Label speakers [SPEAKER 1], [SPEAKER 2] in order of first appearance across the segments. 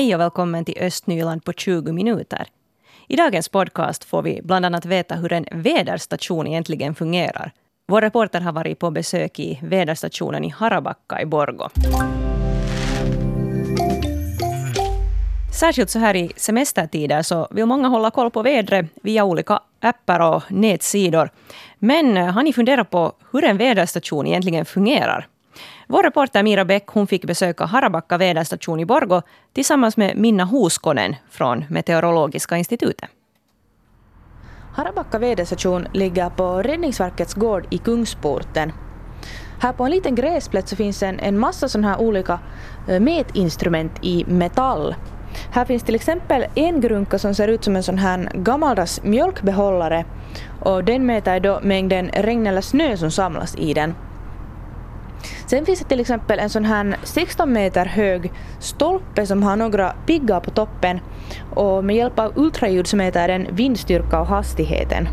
[SPEAKER 1] Hej och välkommen till Östnyland på 20 minuter. I dagens podcast får vi bland annat veta hur en väderstation egentligen fungerar. Vår reporter har varit på besök i väderstationen i Harabacka i Borgo. Särskilt så här i semestertider så vill många hålla koll på vädret via olika appar och nätsidor. Men har ni funderat på hur en väderstation egentligen fungerar? Vår reporter Mira Bäck hon fick besöka Harabacka väderstation i Borgo tillsammans med Minna Huskonen från Meteorologiska institutet.
[SPEAKER 2] Harabacka väderstation ligger på Räddningsverkets gård i Kungsporten. Här på en liten gräsplätt så finns en, en massa sådana här olika eh, mätinstrument i metall. Här finns till exempel en grunka som ser ut som en sån här gammaldags mjölkbehållare och den mäter då mängden regn eller snö som samlas i den. Sen finns det till exempel en sån här 16 meter hög stolpe som har några piggar på toppen och med hjälp av ultraljud så mäter den vindstyrka och hastigheten.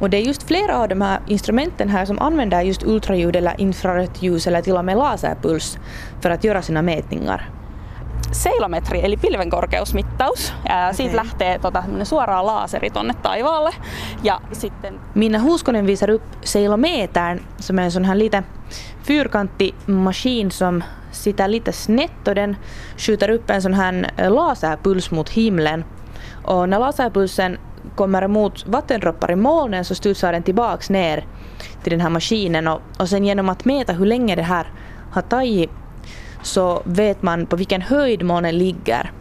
[SPEAKER 2] Och det är just flera av de här instrumenten här som använder just ultraljud eller infrarött ljus eller till och med laserpuls för att göra sina mätningar
[SPEAKER 3] seilometri eli pilvenkorkeusmittaus. Ja siitä lähtee tota, suoraan laaseri tonne taivaalle. Ja sitten...
[SPEAKER 2] Minna Huskonen visar upp seilometern som är en sån här lite fyrkantig maskin som sitter lite snett och den skjuter upp en sån här laserpuls mot himlen. Och när laserpulsen kommer emot vattendroppar i molnen så studsar den tillbaks ner till den här maskinen och, och sen genom att mäta hur länge det här har tagit så vet man på vilken höjd månen ligger.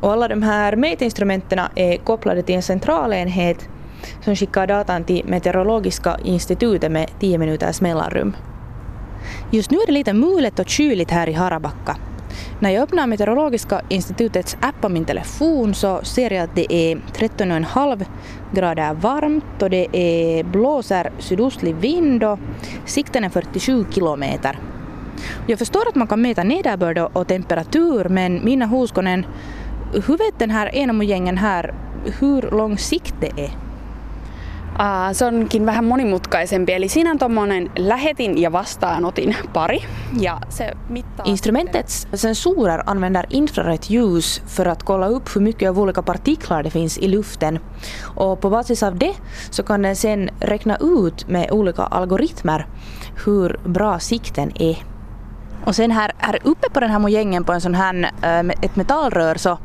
[SPEAKER 2] Och alla de här mätinstrumenten är kopplade till en centralenhet som skickar datan till Meteorologiska institutet med 10 minuters mellanrum. Just nu är det lite mulet och kyligt här i Harabacka. När jag öppnar Meteorologiska institutets app på min telefon så ser jag att det är 13,5 grader varmt och det är blåser sydostlig vind och sikten är 47 kilometer. Jag förstår att man kan mäta nederbörd och temperatur men Minna Huskonen, hur vet den här Enamo-gängen här hur lång sikt det är?
[SPEAKER 3] Uh, se onkin vähän monimutkaisempi, eli siinä on tuommoinen lähetin ja vastaanotin pari. Ja se mittaa
[SPEAKER 2] Instrumentets sensorer använder infrarött ljus för att kolla upp hur mycket av olika partiklar det finns i luften. Och på basis av det så kan den sen räkna ut med olika algoritmer hur bra sikten är. Och sen här, här uppe på den här mojängen på en sån här, äh, ett metallrör så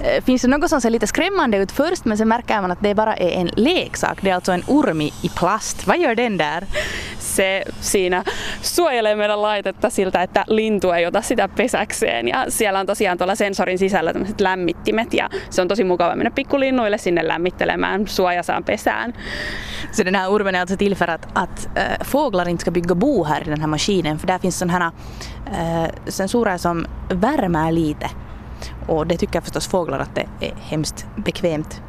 [SPEAKER 2] äh, finns det något som ser lite skrämmande ut först men sen märker man att det bara är en leksak. Det är alltså en orm i plast. Vad gör den där?
[SPEAKER 3] se siinä suojelee meidän laitetta siltä, että lintu ei ota sitä pesäkseen. Ja siellä on tosiaan tuolla sensorin sisällä tämmöiset lämmittimet ja se on tosi mukava mennä pikkulinnuille sinne lämmittelemään suojasaan pesään.
[SPEAKER 2] Så den här ormen är alltså till för att, att äh, fåglar inte ska bygga bo här i den här maskinen för där finns sådana här Eh, sensorer som värmer lite. Och det tycker förstås fåglar att det är hemskt bekvämt.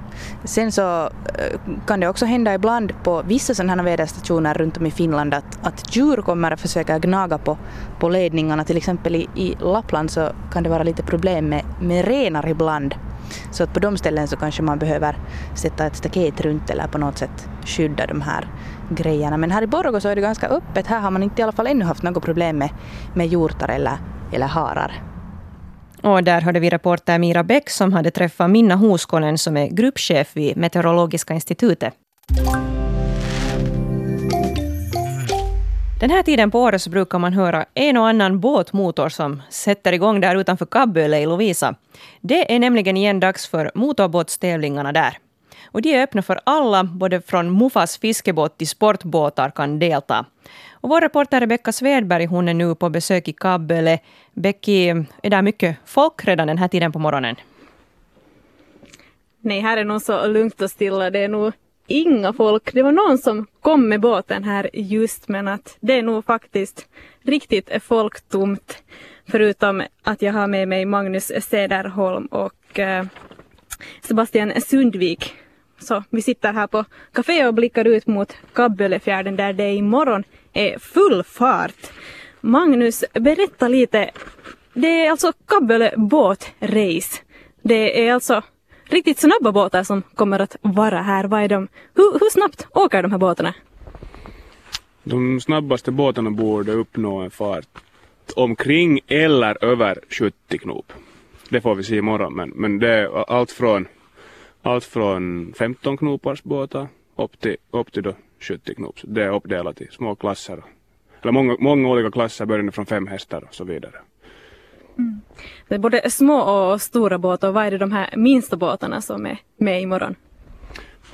[SPEAKER 2] Sen så eh, kan det också hända ibland på vissa sådana här väderstationer runt om i Finland att, att djur kommer att försöka gnaga på, på ledningarna. Till exempel i, i Lappland så kan det vara lite problem med, med renar ibland. Så att på de ställen så kanske man behöver sätta ett staket runt eller på något sätt skydda de här grejerna. Men här i Borgå så är det ganska öppet. Här har man inte i alla fall ännu haft något problem med, med hjortar eller, eller harar.
[SPEAKER 1] Och där hörde vi reporter Mira Bäck som hade träffat Minna Hoskonen som är gruppchef vid Meteorologiska institutet. Den här tiden på året så brukar man höra en och annan båtmotor som sätter igång där utanför Kabböle i Lovisa. Det är nämligen igen dags för motorbåtstävlingarna där. Och de är öppna för alla, både från Mufas fiskebåt till sportbåtar kan delta. Och vår reporter Rebecka Svedberg hon är nu på besök i Kabböle. Becky, är det mycket folk redan den här tiden på morgonen?
[SPEAKER 4] Nej, här är nog så lugnt och stilla. Det är nog inga folk. Det var någon som kom med båten här just men att det är nog faktiskt riktigt folktomt. Förutom att jag har med mig Magnus Sederholm och eh, Sebastian Sundvik. Så vi sitter här på café och blickar ut mot Kabbölefjärden där det imorgon är full fart. Magnus, berätta lite. Det är alltså Kabböle båtrace. Det är alltså riktigt snabba båtar som kommer att vara här. Vad är de? Hur, hur snabbt åker de här båtarna?
[SPEAKER 5] De snabbaste båtarna borde uppnå en fart omkring eller över 70 knop. Det får vi se imorgon men, men det är allt från, allt från 15 knopars båtar upp till, upp till då 70 knop. Det är uppdelat i små klasser. Eller många, många olika klasser börjande från fem hästar och så vidare.
[SPEAKER 4] Det är både små och stora båtar. Och vad är det de här minsta båtarna som är med imorgon?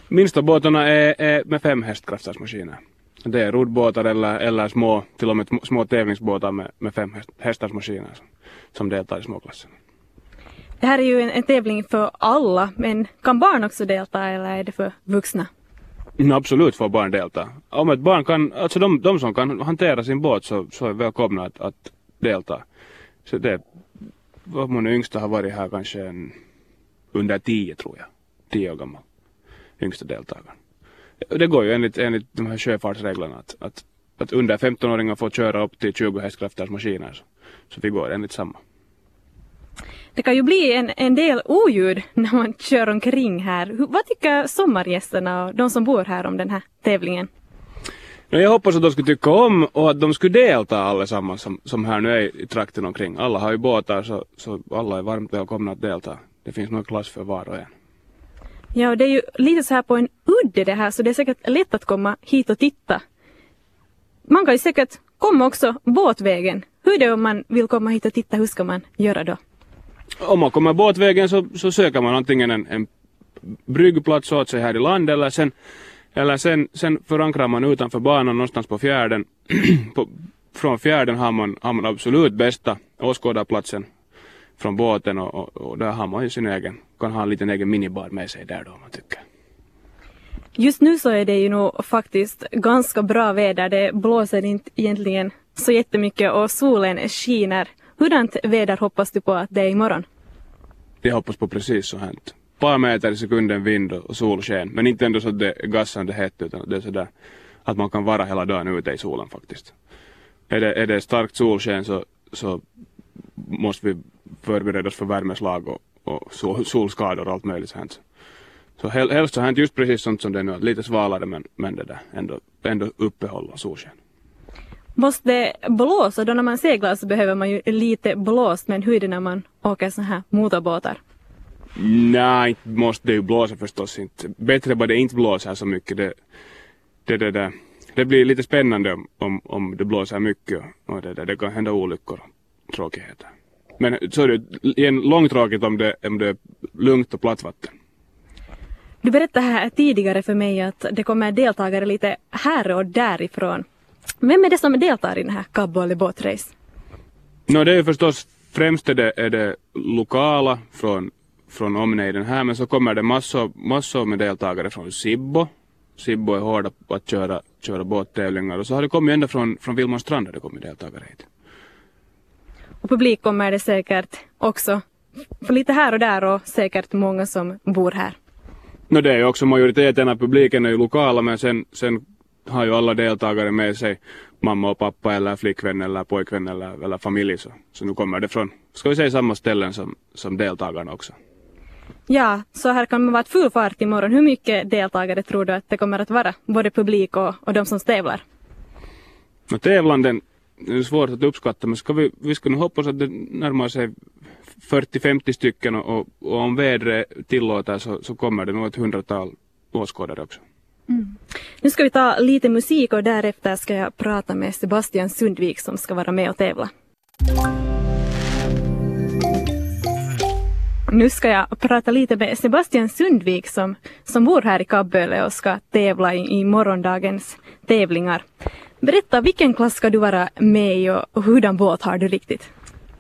[SPEAKER 5] Minsta båtarna är, är med fem hästkrafters maskiner. Det är roddbåtar eller, eller små, till och med små tävlingsbåtar med, med fem häst, hästars maskiner som, som deltar i småklassen.
[SPEAKER 4] Det här är ju en, en tävling för alla, men kan barn också delta eller är det för vuxna?
[SPEAKER 5] Mm, Absolut får barn delta. Om ett barn kan, alltså de, de som kan hantera sin båt så, så är välkomna att, att delta. Så det, vad min yngsta har varit här kanske en, under tio tror jag. Tio år gammal. Yngsta deltagaren. Det går ju enligt, enligt de här sjöfartsreglerna att, att, att under 15-åringar får köra upp till 20 hästkrafters maskiner. Så, så vi går enligt samma.
[SPEAKER 4] Det kan ju bli en, en del oljud när man kör omkring här. Hur, vad tycker sommargästerna och de som bor här om den här tävlingen?
[SPEAKER 5] No, jag hoppas att de skulle tycka om och att de skulle delta allesammans som, som här nu är i trakten omkring. Alla har ju båtar så, så alla är varmt välkomna att delta. Det finns nog klass för var och en.
[SPEAKER 4] Ja, och det är ju lite så här på en udde det här så det är säkert lätt att komma hit och titta. Man kan ju säkert komma också båtvägen. Hur är det om man vill komma hit och titta, hur ska man göra då?
[SPEAKER 5] Om man kommer båtvägen så, så söker man antingen en, en bryggplats åt sig här i land eller sen, eller sen, sen förankrar man utanför banan någonstans på fjärden. på, från fjärden har man, har man absolut bästa åskådarplatsen från båten och, och, och där har man ju sin egen, kan ha en liten egen minibar med sig där då om man tycker.
[SPEAKER 4] Just nu så är det ju nog faktiskt ganska bra väder. Det blåser inte egentligen så jättemycket och solen skiner. Hurdant väder hoppas du på att det är imorgon?
[SPEAKER 5] Jag hoppas på precis så här. Ett par meter i sekunden vind och solsken. Men inte ändå så att det är gassande hett utan det är sådär att man kan vara hela dagen ute i solen faktiskt. Är det, är det starkt solsken så, så måste vi förbereda oss för värmeslag och, och sol, solskador och allt möjligt sånt. Så hel, helst så hänt just precis sånt som det är nu, lite svalare men, men det där ändå, ändå uppehåll och solsken.
[SPEAKER 4] Måste det blåsa? Då när man seglar så behöver man ju lite blåst men hur är det när man åker så här motorbåtar?
[SPEAKER 5] Nej, inte måste det ju blåsa förstås inte. Bättre bara det inte blåser så mycket. Det, det, det, det, det blir lite spännande om, om, det blåser mycket och det, det, det kan hända olyckor och tråkigheter. Men så är det igen långtråkigt om det, om det är lugnt och platt vatten.
[SPEAKER 4] Du berättade här tidigare för mig att det kommer deltagare lite här och därifrån. Vem är det som deltar i den här Kabbo båtrace?
[SPEAKER 5] No, det är ju förstås främst är det, är det lokala från, från omnejden här men så kommer det massor, massor med deltagare från Sibbo. Sibbo är hårda på att köra, köra båttävlingar och så har det kommit ända från, från Vilmanstrand har det kommit deltagare hit.
[SPEAKER 4] Och publik kommer det säkert också. För lite här och där och säkert många som bor här.
[SPEAKER 5] No, det är ju också majoriteten av publiken är ju lokala men sen, sen har ju alla deltagare med sig mamma och pappa eller flickvän eller pojkvän eller, eller familj. Så, så nu kommer det från, ska vi säga samma ställen som, som deltagarna också.
[SPEAKER 4] Ja, så här kan man vara full fart imorgon. Hur mycket deltagare tror du att det kommer att vara? Både publik och, och de som tävlar?
[SPEAKER 5] No, tävlanden är svårt att uppskatta men ska vi, vi ska nog hoppas att det närmar sig 40-50 stycken och, och, om vädret tillåter så, så kommer det nog ett hundratal åskådare också.
[SPEAKER 4] Nu ska vi ta lite musik och därefter ska jag prata med Sebastian Sundvik som ska vara med och tävla. Nu ska jag prata lite med Sebastian Sundvik som, som bor här i Kabböle och ska tävla i, i morgondagens tävlingar. Berätta, vilken klass ska du vara med i och, hurdan båt har du riktigt?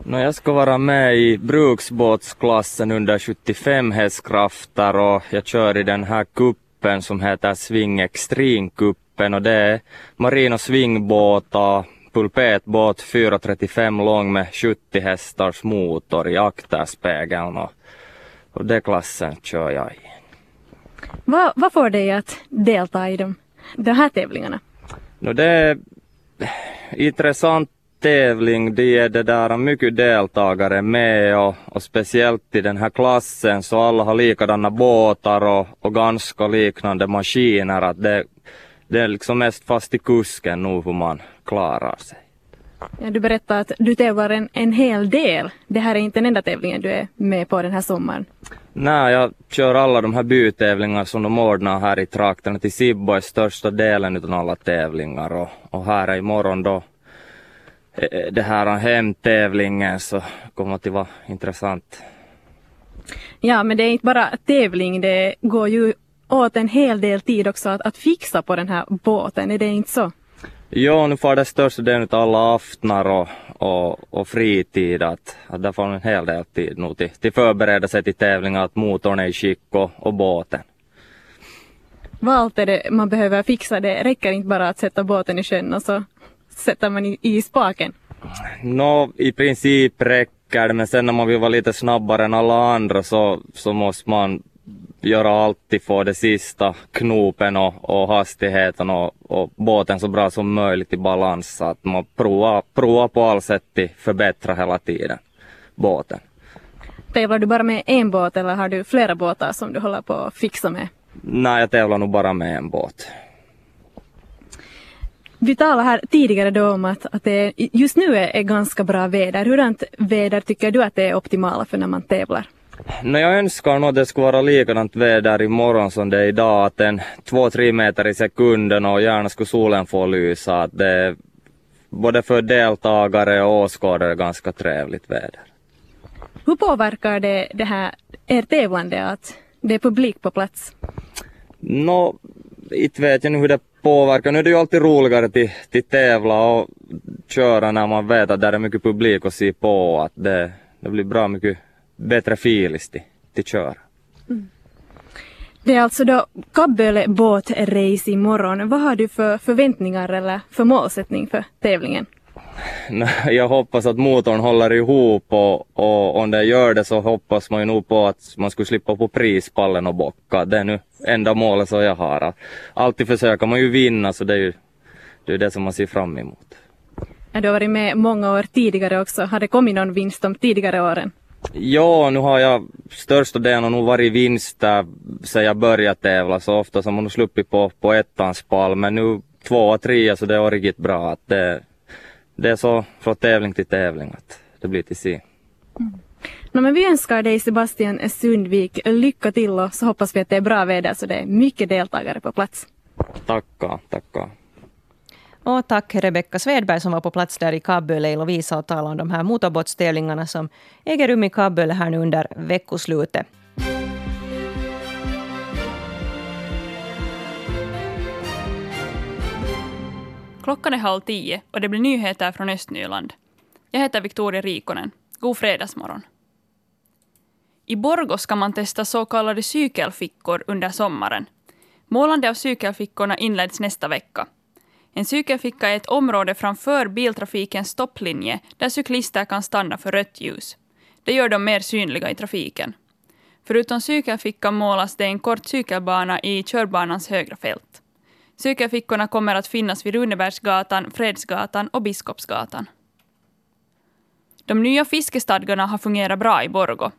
[SPEAKER 6] No, jag ska vara med i bruksbåtsklassen under 75 hästkrafter och jag kör i den här kuppen som heter Swing Extreme-kuppen och det är marina svingbåtar pulpetbåt 435 lång med 70 hästars motor i akterspegeln och, och det klassen kör jag i.
[SPEAKER 4] Vad, vad får dig att delta i de, de här tävlingarna?
[SPEAKER 6] No, det är intressant tävling. Det är det där mycket deltagare med och, och speciellt i den här klassen så alla har likadana båtar och, och ganska liknande maskiner. Att det, det är liksom mest fast i kusken nu hur man klarar sig.
[SPEAKER 4] Ja, du berättade att du tävlar en, en hel del. Det här är inte den enda tävlingen du är med på den här sommaren.
[SPEAKER 6] Nej, jag kör alla de här bytävlingar som de ordnar här i trakten. Till Sibbo är största delen av alla tävlingar och, och här är imorgon då eh, det här hemtävlingen så kommer att vara intressant.
[SPEAKER 4] Ja, men det är inte bara tävling, det går ju åt en hel del tid också att, att fixa på den här båten, är det inte så?
[SPEAKER 6] Nu får det största delen av alla aftnar och, och, och fritid att, att där får en hel del tid nu till, till förbereda sig till tävlingar, att motorn är i skick och, och båten.
[SPEAKER 4] Vad allt är det man behöver fixa? Det räcker inte bara att sätta båten i sjön och så sätter man i, i spaken?
[SPEAKER 6] Nå, i princip räcker det, men sen när man vill vara lite snabbare än alla andra så, så måste man göra allt för det sista knopen och, och hastigheten och, och, båten så bra som möjligt i balans. Så att man provar, provar på allt sätt att förbättra hela tiden båten.
[SPEAKER 4] Tävlar du bara med en båt eller har du flera båtar som du håller på att fixa med?
[SPEAKER 6] Nej, jag tävlar nog bara med en båt.
[SPEAKER 4] Vi talade här tidigare då om att, att det just nu är, är ganska bra väder. Hurdant väder tycker du att det är optimala för när man tävlar?
[SPEAKER 6] No, jag önskar nog att det skulle vara likadant väder imorgon som det är idag, att en 2-3 meter i sekunden och gärna skulle solen få lysa. Att det är både för deltagare och åskådare ganska trevligt väder.
[SPEAKER 4] Hur påverkar det, det här er tävlande att det är publik på plats?
[SPEAKER 6] Nå, no, inte vet jag nu hur det påverkar. Nu är det ju alltid roligare till, till tävla och köra när man vet att det är mycket publik att se på. Att det, det blir bra mycket bättre filis till, till köra. Mm.
[SPEAKER 4] Det är alltså då Kabböle båtrace imorgon. Vad har du för förväntningar eller för målsättning för tävlingen?
[SPEAKER 6] Jag hoppas att motorn håller ihop och, och om den gör det så hoppas man ju nog på att man skulle slippa på prispallen och bocka. Det är nu enda målet som jag har. Alltid försöker man ju vinna så det är ju det, är det som man ser fram emot.
[SPEAKER 4] Du har varit med många år tidigare också. Har det kommit någon vinst de tidigare åren?
[SPEAKER 6] Ja, nu har jag största delen nog varit vinst där sen jag började tävla så ofta som man nog sluppit på, på ettans pall men nu två och tre så det är riktigt bra att det, det är så från tävling till tävling att det blir till se.
[SPEAKER 4] Mm. No, men vi önskar dig Sebastian Sundvik lycka till och så hoppas vi att det är bra väder så det är mycket deltagare på plats.
[SPEAKER 6] Tackar, tackar.
[SPEAKER 1] Och tack Rebecka Svedberg som var på plats där i Kabböle i Lovisa och talade om de här motorbåtstävlingarna som äger rum i Kabböle här nu under veckoslutet.
[SPEAKER 7] Klockan är halv tio och det blir nyheter från Östnyland. Jag heter Victoria Rikonen. God fredagsmorgon. I Borgå ska man testa så kallade cykelfickor under sommaren. Målande av cykelfickorna inleds nästa vecka. En cykelficka är ett område framför biltrafikens stopplinje där cyklister kan stanna för rött ljus. Det gör dem mer synliga i trafiken. Förutom cykelfickan målas det en kort cykelbana i körbanans högra fält. Cykelfickorna kommer att finnas vid Runebergsgatan, Fredsgatan och Biskopsgatan. De nya fiskestadgarna har fungerat bra i Borgo.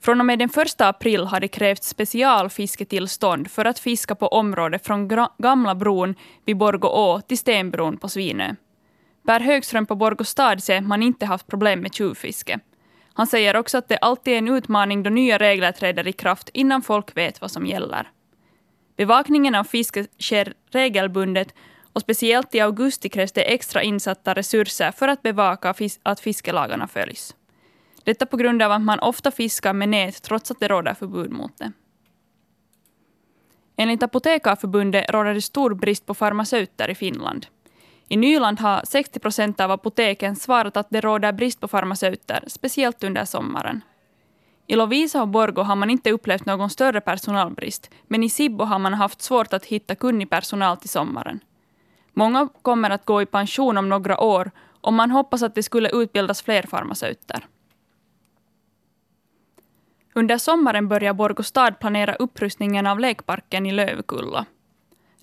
[SPEAKER 7] Från och med den 1 april har det krävts specialfisketillstånd för att fiska på området från Gamla bron vid Borgå å till Stenbron på Svinö. Per Högström på Borgå stad säger att man inte haft problem med tjuvfiske. Han säger också att det alltid är en utmaning då nya regler träder i kraft innan folk vet vad som gäller. Bevakningen av fiske sker regelbundet och speciellt i augusti krävs det extra insatta resurser för att bevaka att fiskelagarna följs. Detta på grund av att man ofta fiskar med nät trots att det råder förbud mot det. Enligt Apotekarförbundet råder det stor brist på farmaceuter i Finland. I Nyland har 60 procent av apoteken svarat att det råder brist på farmaceuter, speciellt under sommaren. I Lovisa och Borgo har man inte upplevt någon större personalbrist, men i Sibbo har man haft svårt att hitta kunnig personal till sommaren. Många kommer att gå i pension om några år och man hoppas att det skulle utbildas fler farmaceuter. Under sommaren börjar Borgå stad planera upprustningen av lekparken i Lövkulla.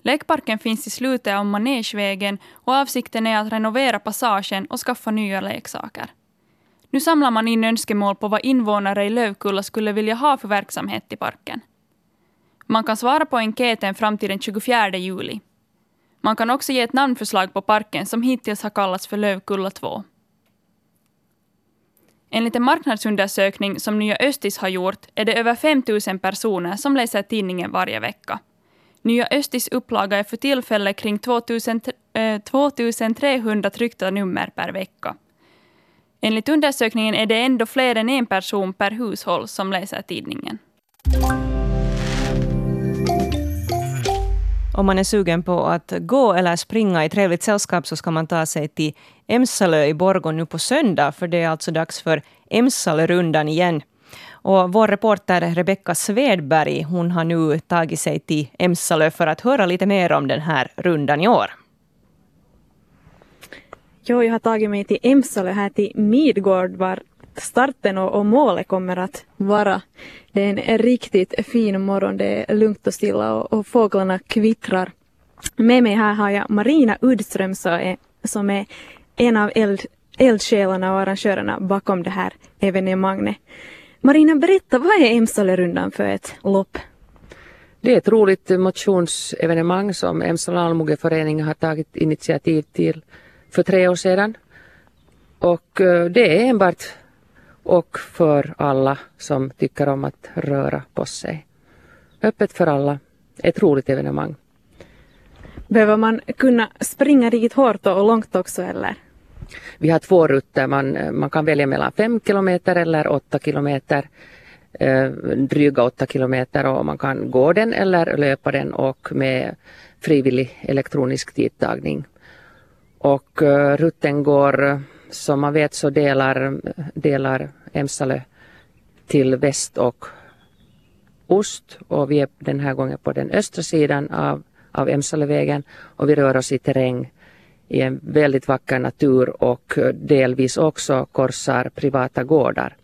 [SPEAKER 7] Lekparken finns i slutet av Manegevägen och avsikten är att renovera passagen och skaffa nya leksaker. Nu samlar man in önskemål på vad invånare i Lövkulla skulle vilja ha för verksamhet i parken. Man kan svara på enkäten fram till den 24 juli. Man kan också ge ett namnförslag på parken som hittills har kallats för Lövkulla 2. Enligt en marknadsundersökning som Nya Östis har gjort är det över 5 000 personer som läser tidningen varje vecka. Nya Östis upplaga är för tillfället kring 2000, eh, 2300 tryckta nummer per vecka. Enligt undersökningen är det ändå fler än en person per hushåll som läser tidningen.
[SPEAKER 1] Om man är sugen på att gå eller springa i trevligt sällskap så ska man ta sig till Emsalö i Borgå nu på söndag, för det är alltså dags för Emsalörundan igen. Och vår reporter Rebecka Svedberg hon har nu tagit sig till Emsalö för att höra lite mer om den här rundan i år.
[SPEAKER 4] Jo, jag har tagit mig till Emsalö här till Midgård var starten och, och målet kommer att vara. Det är en riktigt fin morgon, det är lugnt och stilla och, och fåglarna kvittrar. Med mig här har jag Marina Uddström är, som är en av eld, eldsjälarna och arrangörerna bakom det här evenemanget. Marina, berätta, vad är Emsalerundan för ett lopp?
[SPEAKER 8] Det är ett roligt motionsevenemang som Emsala allmogeförening har tagit initiativ till för tre år sedan. Och eh, det är enbart och för alla som tycker om att röra på sig. Öppet för alla. Ett roligt evenemang.
[SPEAKER 4] Behöver man kunna springa riktigt hårt och långt också eller?
[SPEAKER 8] Vi har två rutter. Man, man kan välja mellan fem kilometer eller åtta kilometer. Eh, dryga åtta kilometer och man kan gå den eller löpa den och med frivillig elektronisk tidtagning. Och uh, rutten går, som man vet så delar, delar Emsalö till väst och ost. Och vi är den här gången på den östra sidan av, av Emsalövägen och vi rör oss i terräng i en väldigt vacker natur och delvis också korsar privata gårdar.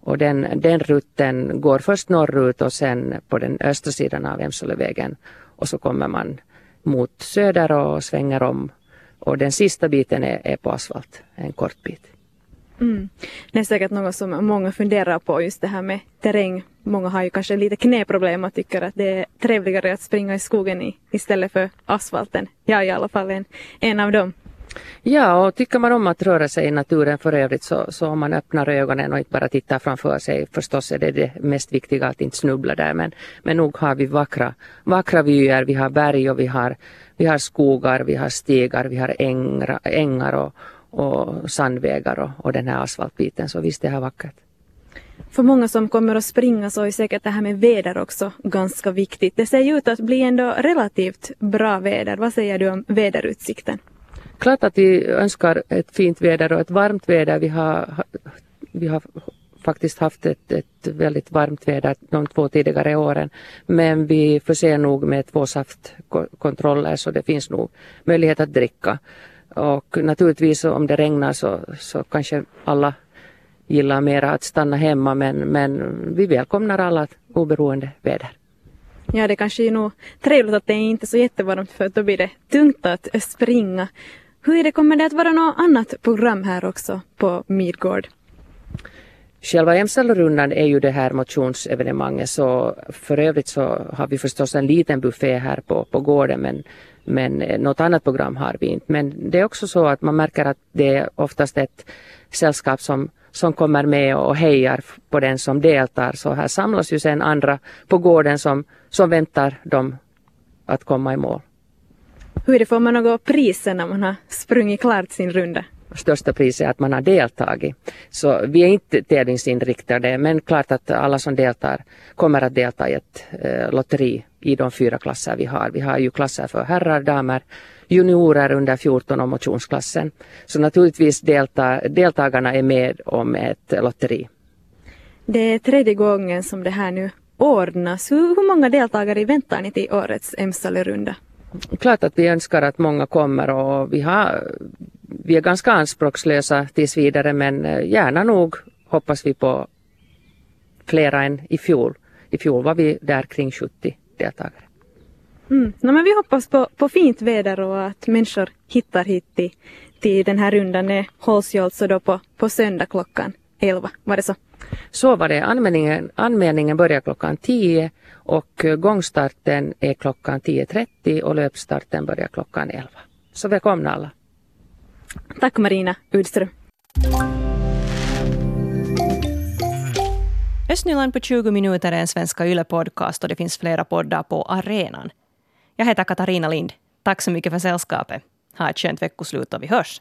[SPEAKER 8] Och den, den rutten går först norrut och sen på den östra sidan av Emsalövägen och så kommer man mot söder och svänger om och den sista biten är, är på asfalt, en kort bit.
[SPEAKER 4] Mm. Det är säkert något som många funderar på, just det här med terräng. Många har ju kanske lite knäproblem och tycker att det är trevligare att springa i skogen i, istället för asfalten. Jag är i alla fall en, en av dem.
[SPEAKER 8] Ja, och tycker man om att röra sig i naturen för övrigt så, så om man öppnar ögonen och inte bara tittar framför sig, förstås är det det mest viktiga att inte snubbla där, men, men nog har vi vackra, vackra vyer, vi har berg och vi har, vi har skogar, vi har stigar, vi har ängar, ängar och, och sandvägar och, och den här asfaltbiten, så visst det här vackert.
[SPEAKER 4] För många som kommer att springa så är säkert det här med väder också ganska viktigt. Det ser ju ut att bli ändå relativt bra väder. Vad säger du om väderutsikten?
[SPEAKER 8] Klart att vi önskar ett fint väder och ett varmt väder. Vi har, vi har faktiskt haft ett, ett väldigt varmt väder de två tidigare åren. Men vi förser nog med två saftkontroller så det finns nog möjlighet att dricka. Och naturligtvis om det regnar så, så kanske alla gillar mera att stanna hemma men, men vi välkomnar alla oberoende väder.
[SPEAKER 4] Ja, det kanske är nog trevligt att det är inte är så jättevarmt för då blir det tungt att springa. Hur är det, kommer det att vara något annat program här också på Midgård?
[SPEAKER 8] Själva Emsalorundan är ju det här motionsevenemanget så för övrigt så har vi förstås en liten buffé här på, på gården men, men eh, något annat program har vi inte. Men det är också så att man märker att det är oftast ett sällskap som, som kommer med och hejar på den som deltar. Så här samlas ju sen andra på gården som, som väntar dem att komma i mål.
[SPEAKER 4] Hur är det, får man något pris när man har sprungit klart sin runda?
[SPEAKER 8] största priset är att man har deltagit. Så vi är inte tävlingsinriktade men klart att alla som deltar kommer att delta i ett eh, lotteri i de fyra klasser vi har. Vi har ju klasser för herrar, damer, juniorer under 14 och motionsklassen. Så naturligtvis deltar, deltagarna är med om ett lotteri.
[SPEAKER 4] Det är tredje gången som det här nu ordnas. Hur, hur många deltagare väntar ni till årets Emsalörunda?
[SPEAKER 8] Klart att vi önskar att många kommer och vi, har, vi är ganska anspråkslösa tills vidare men eh, gärna nog hoppas vi på flera än i fjol. I fjol var vi där kring 70 deltagare.
[SPEAKER 4] Mm. No, men vi hoppas på, på fint väder och att människor hittar hit till, till den här rundan. Det hålls ju alltså då på, på söndag klockan 11, var det så?
[SPEAKER 8] Så var det. Anmälningen, anmälningen börjar klockan 10 Och gångstarten är klockan 10.30 och löpstarten börjar klockan 11. Så välkomna alla.
[SPEAKER 4] Tack Marina Udström.
[SPEAKER 1] Östnyland på 20 minuter är en Svenska Yle-podcast och det finns flera poddar på arenan. Jag heter Katarina Lind. Tack så mycket för sällskapet. Ha ett skönt veckoslut och vi hörs.